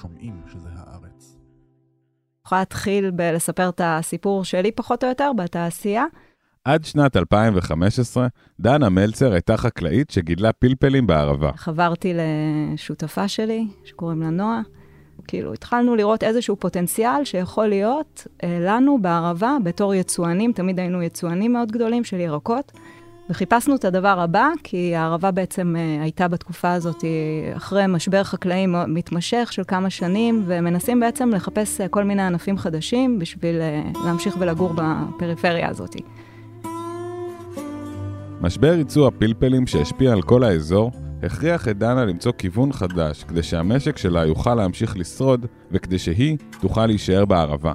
שומעים שזה הארץ. יכולה להתחיל בלספר את הסיפור שלי פחות או יותר בתעשייה. עד שנת 2015, דנה מלצר הייתה חקלאית שגידלה פלפלים בערבה. חברתי לשותפה שלי, שקוראים לה נועה. כאילו, התחלנו לראות איזשהו פוטנציאל שיכול להיות אה, לנו בערבה, בתור יצואנים, תמיד היינו יצואנים מאוד גדולים של ירקות, וחיפשנו את הדבר הבא, כי הערבה בעצם אה, הייתה בתקופה הזאת אה, אחרי משבר חקלאי מתמשך של כמה שנים, ומנסים בעצם לחפש אה, כל מיני ענפים חדשים בשביל להמשיך ולגור בפריפריה הזאת. משבר ייצוא הפלפלים שהשפיע על כל האזור, הכריח את דנה למצוא כיוון חדש כדי שהמשק שלה יוכל להמשיך לשרוד וכדי שהיא תוכל להישאר בערבה.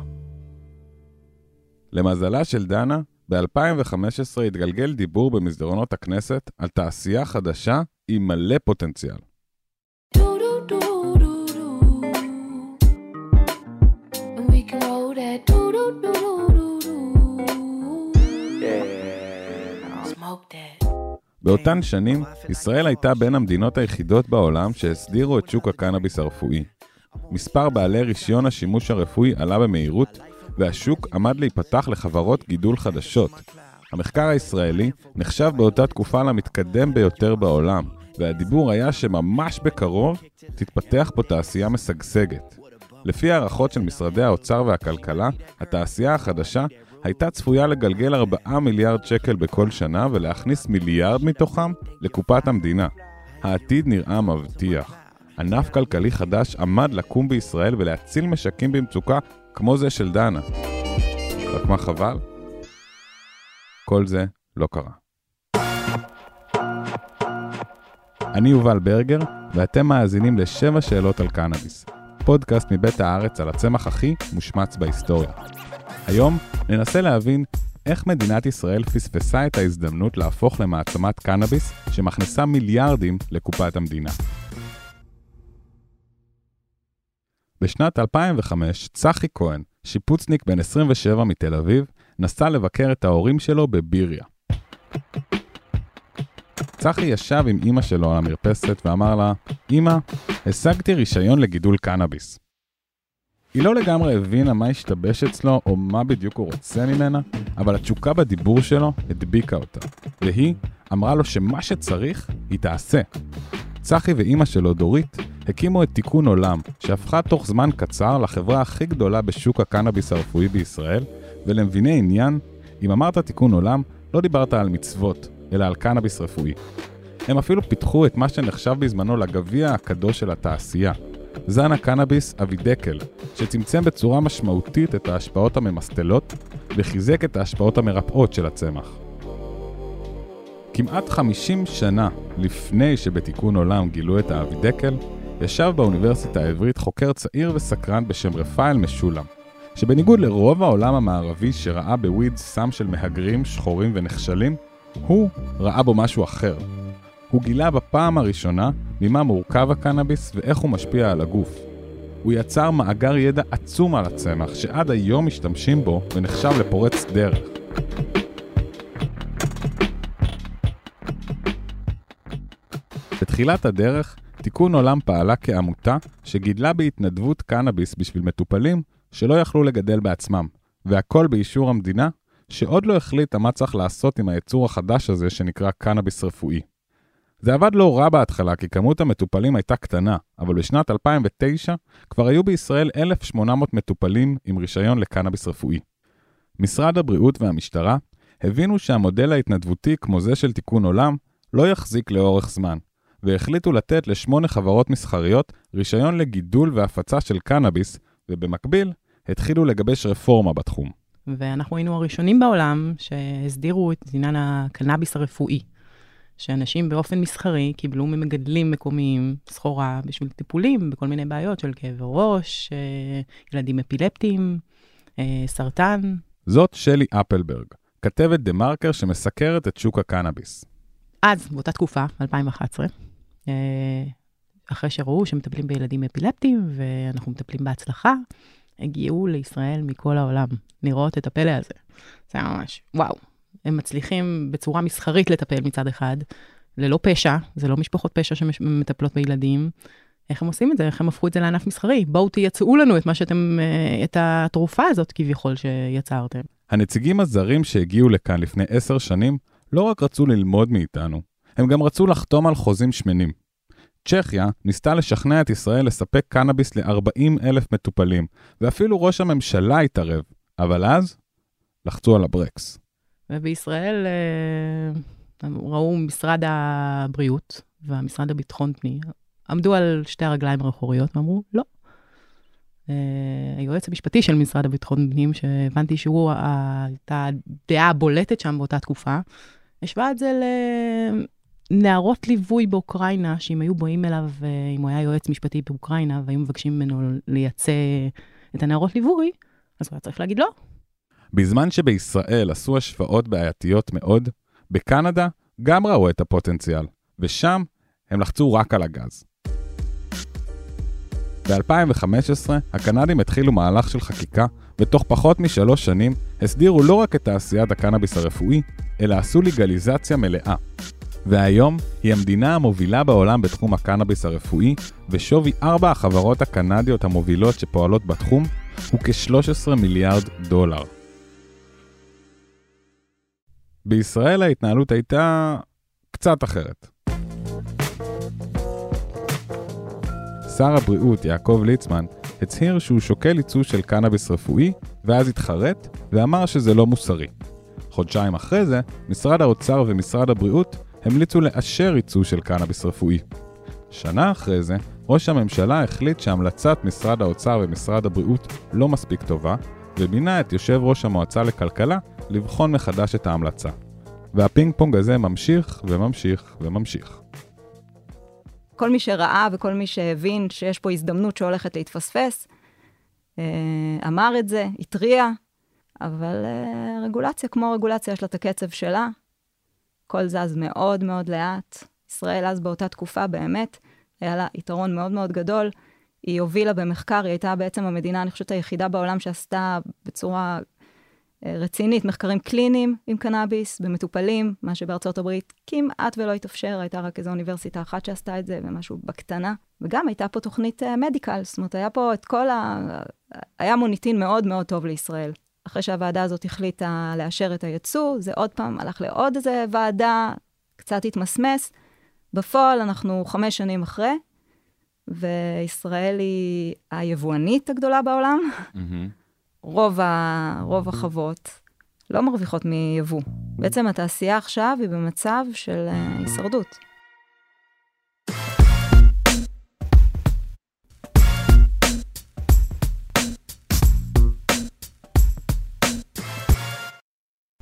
למזלה של דנה, ב-2015 התגלגל דיבור במסדרונות הכנסת על תעשייה חדשה עם מלא פוטנציאל. באותן שנים, ישראל הייתה בין המדינות היחידות בעולם שהסדירו את שוק הקנאביס הרפואי. מספר בעלי רישיון השימוש הרפואי עלה במהירות, והשוק עמד להיפתח לחברות גידול חדשות. המחקר הישראלי נחשב באותה תקופה למתקדם ביותר בעולם, והדיבור היה שממש בקרוב תתפתח פה תעשייה משגשגת. לפי הערכות של משרדי האוצר והכלכלה, התעשייה החדשה הייתה צפויה לגלגל 4 מיליארד שקל בכל שנה ולהכניס מיליארד מתוכם לקופת המדינה. העתיד נראה מבטיח. ענף כלכלי חדש עמד לקום בישראל ולהציל משקים במצוקה כמו זה של דנה. רק מה חבל? כל זה לא קרה. אני יובל ברגר, ואתם מאזינים לשבע שאלות על קנאביס, פודקאסט מבית הארץ על הצמח הכי מושמץ בהיסטוריה. היום ננסה להבין איך מדינת ישראל פספסה את ההזדמנות להפוך למעצמת קנאביס שמכניסה מיליארדים לקופת המדינה. בשנת 2005, צחי כהן, שיפוצניק בן 27 מתל אביב, נסע לבקר את ההורים שלו בביריה. צחי ישב עם אמא שלו על המרפסת ואמר לה, אמא, השגתי רישיון לגידול קנאביס. היא לא לגמרי הבינה מה השתבש אצלו או מה בדיוק הוא רוצה ממנה, אבל התשוקה בדיבור שלו הדביקה אותה, והיא אמרה לו שמה שצריך, היא תעשה. צחי ואימא שלו, דורית, הקימו את תיקון עולם, שהפכה תוך זמן קצר לחברה הכי גדולה בשוק הקנאביס הרפואי בישראל, ולמביני עניין, אם אמרת תיקון עולם, לא דיברת על מצוות, אלא על קנאביס רפואי. הם אפילו פיתחו את מה שנחשב בזמנו לגביע הקדוש של התעשייה, זן הקנאביס אבידקל, שצמצם בצורה משמעותית את ההשפעות הממסטלות וחיזק את ההשפעות המרפאות של הצמח. כמעט 50 שנה לפני שבתיקון עולם גילו את האבידקל, ישב באוניברסיטה העברית חוקר צעיר וסקרן בשם רפאל משולם, שבניגוד לרוב העולם המערבי שראה בוויד סם של מהגרים, שחורים ונחשלים, הוא ראה בו משהו אחר. הוא גילה בפעם הראשונה ממה מורכב הקנאביס ואיך הוא משפיע על הגוף. הוא יצר מאגר ידע עצום על הצמח, שעד היום משתמשים בו ונחשב לפורץ דרך. בתחילת הדרך, תיקון עולם פעלה כעמותה שגידלה בהתנדבות קנאביס בשביל מטופלים שלא יכלו לגדל בעצמם, והכל באישור המדינה, שעוד לא החליטה מה צריך לעשות עם היצור החדש הזה שנקרא קנאביס רפואי. זה עבד לא רע בהתחלה כי כמות המטופלים הייתה קטנה, אבל בשנת 2009 כבר היו בישראל 1,800 מטופלים עם רישיון לקנאביס רפואי. משרד הבריאות והמשטרה הבינו שהמודל ההתנדבותי כמו זה של תיקון עולם לא יחזיק לאורך זמן, והחליטו לתת לשמונה חברות מסחריות רישיון לגידול והפצה של קנאביס, ובמקביל התחילו לגבש רפורמה בתחום. ואנחנו היינו הראשונים בעולם שהסדירו את עניין הקנאביס הרפואי. שאנשים באופן מסחרי קיבלו ממגדלים מקומיים סחורה בשביל טיפולים בכל מיני בעיות של כאבי ראש, אה, ילדים אפילפטיים, אה, סרטן. זאת שלי אפלברג, כתבת דה מרקר שמסקרת את שוק הקנאביס. אז, באותה תקופה, 2011, אה, אחרי שראו שמטפלים בילדים אפילפטיים ואנחנו מטפלים בהצלחה, הגיעו לישראל מכל העולם לראות את הפלא הזה. זה היה ממש, וואו, הם מצליחים בצורה מסחרית לטפל מצד אחד, ללא פשע, זה לא משפחות פשע שמטפלות בילדים, איך הם עושים את זה? איך הם הפכו את זה לענף מסחרי? בואו תייצאו לנו את מה שאתם, אה, את התרופה הזאת כביכול שיצרתם. הנציגים הזרים שהגיעו לכאן לפני עשר שנים לא רק רצו ללמוד מאיתנו, הם גם רצו לחתום על חוזים שמנים. צ'כיה ניסתה לשכנע את ישראל לספק קנאביס ל-40 אלף מטופלים, ואפילו ראש הממשלה התערב, אבל אז לחצו על הברקס. ובישראל אה, ראו משרד הבריאות והמשרד לביטחון פנים, עמדו על שתי הרגליים האחוריות ואמרו, לא. Uh, היועץ המשפטי של משרד הביטחון פנים, שהבנתי שהוא הייתה הדעה הבולטת שם באותה תקופה, השווה את זה לנערות ליווי באוקראינה, שאם היו באים אליו, uh, אם הוא היה יועץ משפטי באוקראינה, והיו מבקשים ממנו לייצא את הנערות ליווי, אז הוא היה צריך להגיד לא. בזמן שבישראל עשו השוואות בעייתיות מאוד, בקנדה גם ראו את הפוטנציאל, ושם הם לחצו רק על הגז. ב-2015 הקנדים התחילו מהלך של חקיקה, ותוך פחות משלוש שנים הסדירו לא רק את תעשיית הקנאביס הרפואי, אלא עשו לגליזציה מלאה. והיום היא המדינה המובילה בעולם בתחום הקנאביס הרפואי, ושווי ארבע החברות הקנדיות המובילות שפועלות בתחום הוא כ-13 מיליארד דולר. בישראל ההתנהלות הייתה קצת אחרת. שר הבריאות יעקב ליצמן הצהיר שהוא שוקל ייצוא של קנאביס רפואי, ואז התחרט ואמר שזה לא מוסרי. חודשיים אחרי זה, משרד האוצר ומשרד הבריאות המליצו לאשר ייצוא של קנאביס רפואי. שנה אחרי זה, ראש הממשלה החליט שהמלצת משרד האוצר ומשרד הבריאות לא מספיק טובה, ומינה את יושב ראש המועצה לכלכלה לבחון מחדש את ההמלצה. והפינג פונג הזה ממשיך וממשיך וממשיך. כל מי שראה וכל מי שהבין שיש פה הזדמנות שהולכת להתפספס, אה, אמר את זה, התריע, אבל אה, רגולציה כמו רגולציה, יש לה את הקצב שלה. הכל זז מאוד מאוד לאט. ישראל אז באותה תקופה באמת, היה לה יתרון מאוד מאוד גדול. היא הובילה במחקר, היא הייתה בעצם המדינה, אני חושבת, היחידה בעולם שעשתה בצורה אה, רצינית מחקרים קליניים עם קנאביס במטופלים, מה שבארצות הברית כמעט ולא התאפשר, הייתה רק איזו אוניברסיטה אחת שעשתה את זה ומשהו בקטנה. וגם הייתה פה תוכנית מדיקל, uh, זאת אומרת, היה פה את כל ה... היה מוניטין מאוד מאוד טוב לישראל. אחרי שהוועדה הזאת החליטה לאשר את הייצוא, זה עוד פעם הלך לעוד איזה ועדה, קצת התמסמס. בפועל אנחנו חמש שנים אחרי, וישראל היא היבואנית הגדולה בעולם. רוב, ה, רוב החוות לא מרוויחות מיבוא. בעצם התעשייה עכשיו היא במצב של אה, הישרדות.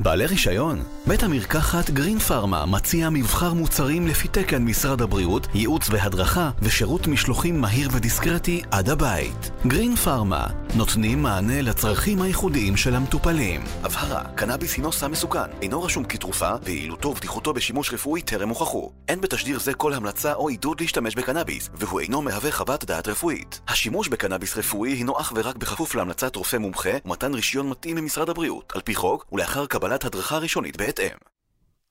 בעלי רישיון? בית המרקחת גרין פארמה מציע מבחר מוצרים לפי תקן משרד הבריאות, ייעוץ והדרכה ושירות משלוחים מהיר ודיסקרטי עד הבית. גרין פארמה נותנים מענה לצרכים הייחודיים של המטופלים. הבהרה, קנאביס הינו סם מסוכן, אינו רשום כתרופה, ויעילותו ובטיחותו בשימוש רפואי טרם הוכחו. אין בתשדיר זה כל המלצה או עידוד להשתמש בקנאביס, והוא אינו מהווה חוות דעת רפואית. השימוש בקנאביס רפואי הינו אך ורק בכפוף להמלצת רופא מומחה ומתן רישיון מתאים ממשרד הבריאות, על פי חוק, ולאחר קבלת הדרכה ראשונית בהתאם.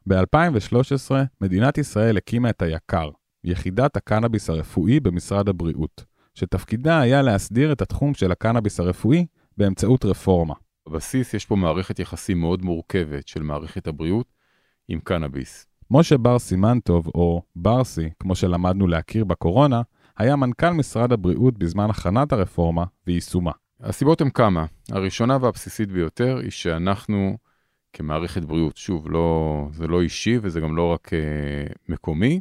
ב-2013 מדינת ישראל הקימה את היק"ר, יחידת הקנאביס הרפואי במשרד הבריאות. שתפקידה היה להסדיר את התחום של הקנאביס הרפואי באמצעות רפורמה. בבסיס יש פה מערכת יחסים מאוד מורכבת של מערכת הבריאות עם קנאביס. משה בר סימנטוב, או ברסי, כמו שלמדנו להכיר בקורונה, היה מנכ"ל משרד הבריאות בזמן הכנת הרפורמה ויישומה. הסיבות הן כמה. הראשונה והבסיסית ביותר היא שאנחנו כמערכת בריאות, שוב, לא, זה לא אישי וזה גם לא רק uh, מקומי,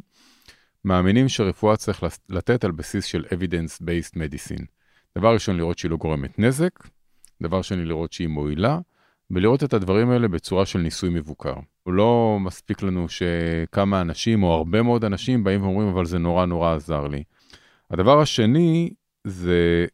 מאמינים שרפואה צריך לתת על בסיס של evidence-based medicine. דבר ראשון, לראות שהיא לא גורמת נזק, דבר שני, לראות שהיא מועילה, ולראות את הדברים האלה בצורה של ניסוי מבוקר. לא מספיק לנו שכמה אנשים או הרבה מאוד אנשים באים ואומרים, אבל זה נורא נורא עזר לי. הדבר השני זה,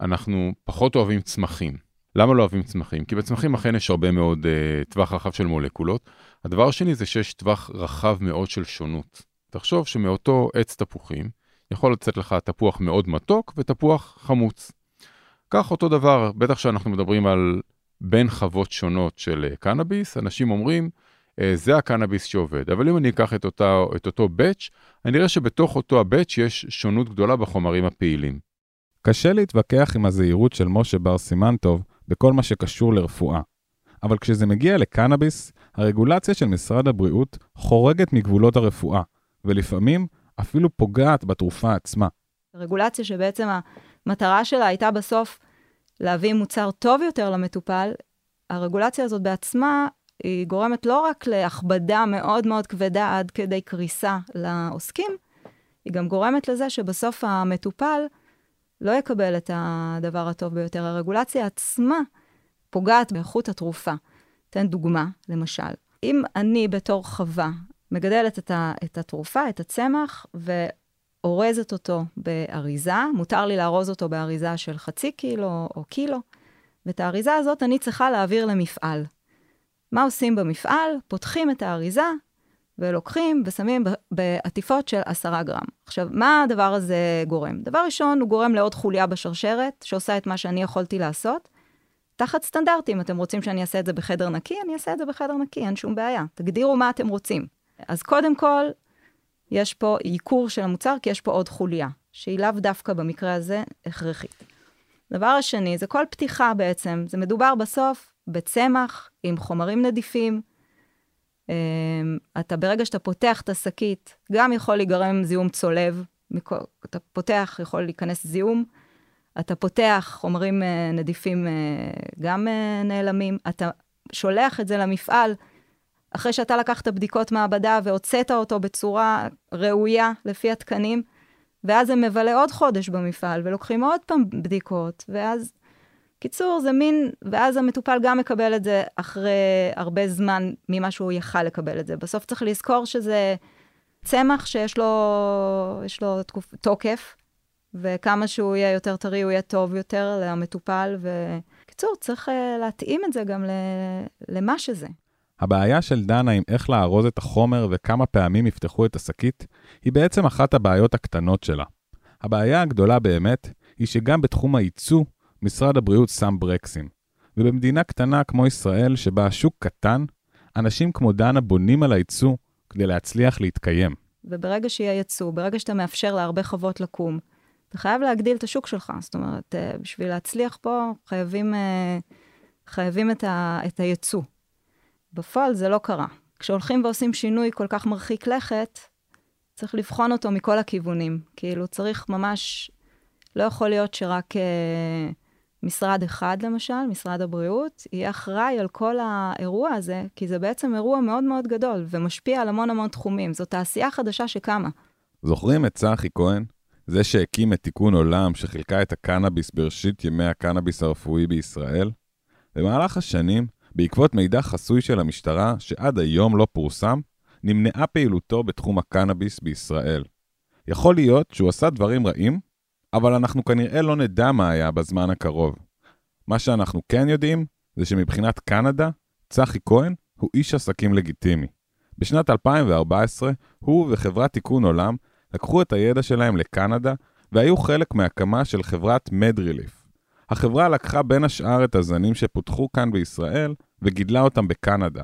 אנחנו פחות אוהבים צמחים. למה לא אוהבים צמחים? כי בצמחים אכן יש הרבה מאוד uh, טווח רחב של מולקולות. הדבר השני זה שיש טווח רחב מאוד של שונות. תחשוב שמאותו עץ תפוחים יכול לצאת לך תפוח מאוד מתוק ותפוח חמוץ. כך אותו דבר, בטח שאנחנו מדברים על בין חוות שונות של אה, קנאביס, אנשים אומרים, אה, זה הקנאביס שעובד. אבל אם אני אקח את, אותה, את אותו באץ', אני אראה שבתוך אותו הבאץ' יש שונות גדולה בחומרים הפעילים. קשה להתווכח עם הזהירות של משה בר סימנטוב בכל מה שקשור לרפואה. אבל כשזה מגיע לקנאביס, הרגולציה של משרד הבריאות חורגת מגבולות הרפואה, ולפעמים אפילו פוגעת בתרופה עצמה. רגולציה שבעצם המטרה שלה הייתה בסוף להביא מוצר טוב יותר למטופל, הרגולציה הזאת בעצמה, היא גורמת לא רק להכבדה מאוד מאוד כבדה עד כדי קריסה לעוסקים, היא גם גורמת לזה שבסוף המטופל לא יקבל את הדבר הטוב ביותר. הרגולציה עצמה פוגעת באיכות התרופה. אתן דוגמה, למשל. אם אני בתור חווה מגדלת את, ה, את התרופה, את הצמח, ואורזת אותו באריזה, מותר לי לארוז אותו באריזה של חצי קילו או קילו, ואת האריזה הזאת אני צריכה להעביר למפעל. מה עושים במפעל? פותחים את האריזה ולוקחים ושמים בעטיפות של עשרה גרם. עכשיו, מה הדבר הזה גורם? דבר ראשון, הוא גורם לעוד חוליה בשרשרת, שעושה את מה שאני יכולתי לעשות, תחת סטנדרטים. אתם רוצים שאני אעשה את זה בחדר נקי? אני אעשה את זה בחדר נקי, אין שום בעיה. תגדירו מה אתם רוצים. אז קודם כל, יש פה ייקור של המוצר, כי יש פה עוד חוליה, שהיא לאו דווקא במקרה הזה הכרחית. דבר השני, זה כל פתיחה בעצם. זה מדובר בסוף בצמח עם חומרים נדיפים. אמ, אתה, ברגע שאתה פותח את השקית, גם יכול להיגרם זיהום צולב. אתה פותח, יכול להיכנס זיהום. אתה פותח, חומרים uh, נדיפים uh, גם uh, נעלמים, אתה שולח את זה למפעל, אחרי שאתה לקחת בדיקות מעבדה והוצאת אותו בצורה ראויה לפי התקנים, ואז זה מבלה עוד חודש במפעל, ולוקחים עוד פעם בדיקות, ואז... קיצור, זה מין, ואז המטופל גם מקבל את זה אחרי הרבה זמן ממה שהוא יכל לקבל את זה. בסוף צריך לזכור שזה צמח שיש לו, לו תקופ, תוקף, וכמה שהוא יהיה יותר טרי, הוא יהיה טוב יותר למטופל. וקיצור, צריך uh, להתאים את זה גם למה שזה. הבעיה של דנה עם איך לארוז את החומר וכמה פעמים יפתחו את השקית, היא בעצם אחת הבעיות הקטנות שלה. הבעיה הגדולה באמת, היא שגם בתחום הייצוא, משרד הבריאות שם ברקסים. ובמדינה קטנה כמו ישראל, שבה השוק קטן, אנשים כמו דנה בונים על הייצוא כדי להצליח להתקיים. וברגע שיהיה ייצוא, ברגע שאתה מאפשר להרבה חוות לקום, אתה חייב להגדיל את השוק שלך. זאת אומרת, אה, בשביל להצליח פה, חייבים, אה, חייבים את, ה, את הייצוא. בפועל זה לא קרה. כשהולכים ועושים שינוי כל כך מרחיק לכת, צריך לבחון אותו מכל הכיוונים. כאילו, צריך ממש, לא יכול להיות שרק אה, משרד אחד, למשל, משרד הבריאות, יהיה אחראי על כל האירוע הזה, כי זה בעצם אירוע מאוד מאוד גדול, ומשפיע על המון המון תחומים. זו תעשייה חדשה שקמה. זוכרים את צחי כהן? זה שהקים את תיקון עולם שחילקה את הקנאביס בראשית ימי הקנאביס הרפואי בישראל? במהלך השנים, בעקבות מידע חסוי של המשטרה, שעד היום לא פורסם, נמנעה פעילותו בתחום הקנאביס בישראל. יכול להיות שהוא עשה דברים רעים, אבל אנחנו כנראה לא נדע מה היה בזמן הקרוב. מה שאנחנו כן יודעים, זה שמבחינת קנדה, צחי כהן הוא איש עסקים לגיטימי. בשנת 2014, הוא וחברת תיקון עולם לקחו את הידע שלהם לקנדה והיו חלק מהקמה של חברת מדריליף. החברה לקחה בין השאר את הזנים שפותחו כאן בישראל וגידלה אותם בקנדה.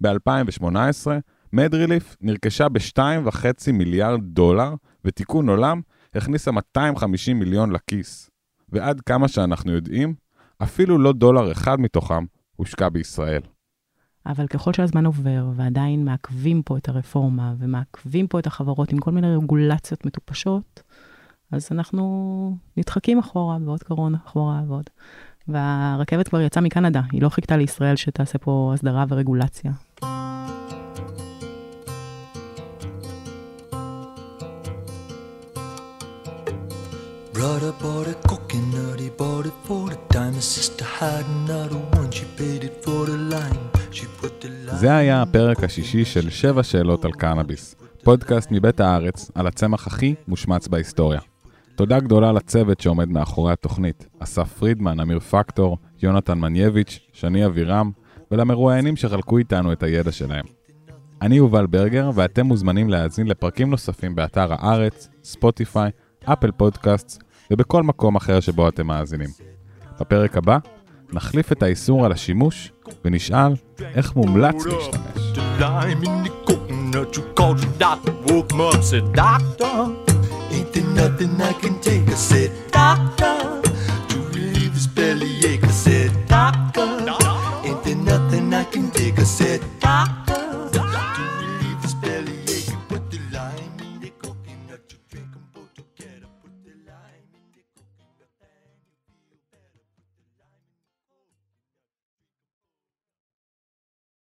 ב-2018, מדריליף נרכשה ב-2.5 מיליארד דולר, ותיקון עולם הכניסה 250 מיליון לכיס. ועד כמה שאנחנו יודעים, אפילו לא דולר אחד מתוכם הושקע בישראל. אבל ככל שהזמן עובר, ועדיין מעכבים פה את הרפורמה, ומעכבים פה את החברות עם כל מיני רגולציות מטופשות, אז אנחנו נדחקים אחורה, ועוד קורונה אחורה ועוד. והרכבת כבר יצאה מקנדה, היא לא חיכתה לישראל שתעשה פה הסדרה ורגולציה. Brother bought a coconut, he bought it for the time. His sister had another one, she paid it for the lime. She put the lime... זה היה הפרק השישי של שבע שאלות על קנאביס. פודקאסט מבית הארץ על הצמח הכי מושמץ בהיסטוריה. תודה גדולה לצוות שעומד מאחורי התוכנית, אסף פרידמן, אמיר פקטור, יונתן מנייביץ', שני אבירם, ולמרואיינים שחלקו איתנו את הידע שלהם. אני יובל ברגר, ואתם מוזמנים להאזין לפרקים נוספים באתר הארץ, ספוטיפיי, אפל פודקאסט ובכל מקום אחר שבו אתם מאזינים. בפרק הבא נחליף את האיסור על השימוש ונשאל איך מומלץ להשתמש.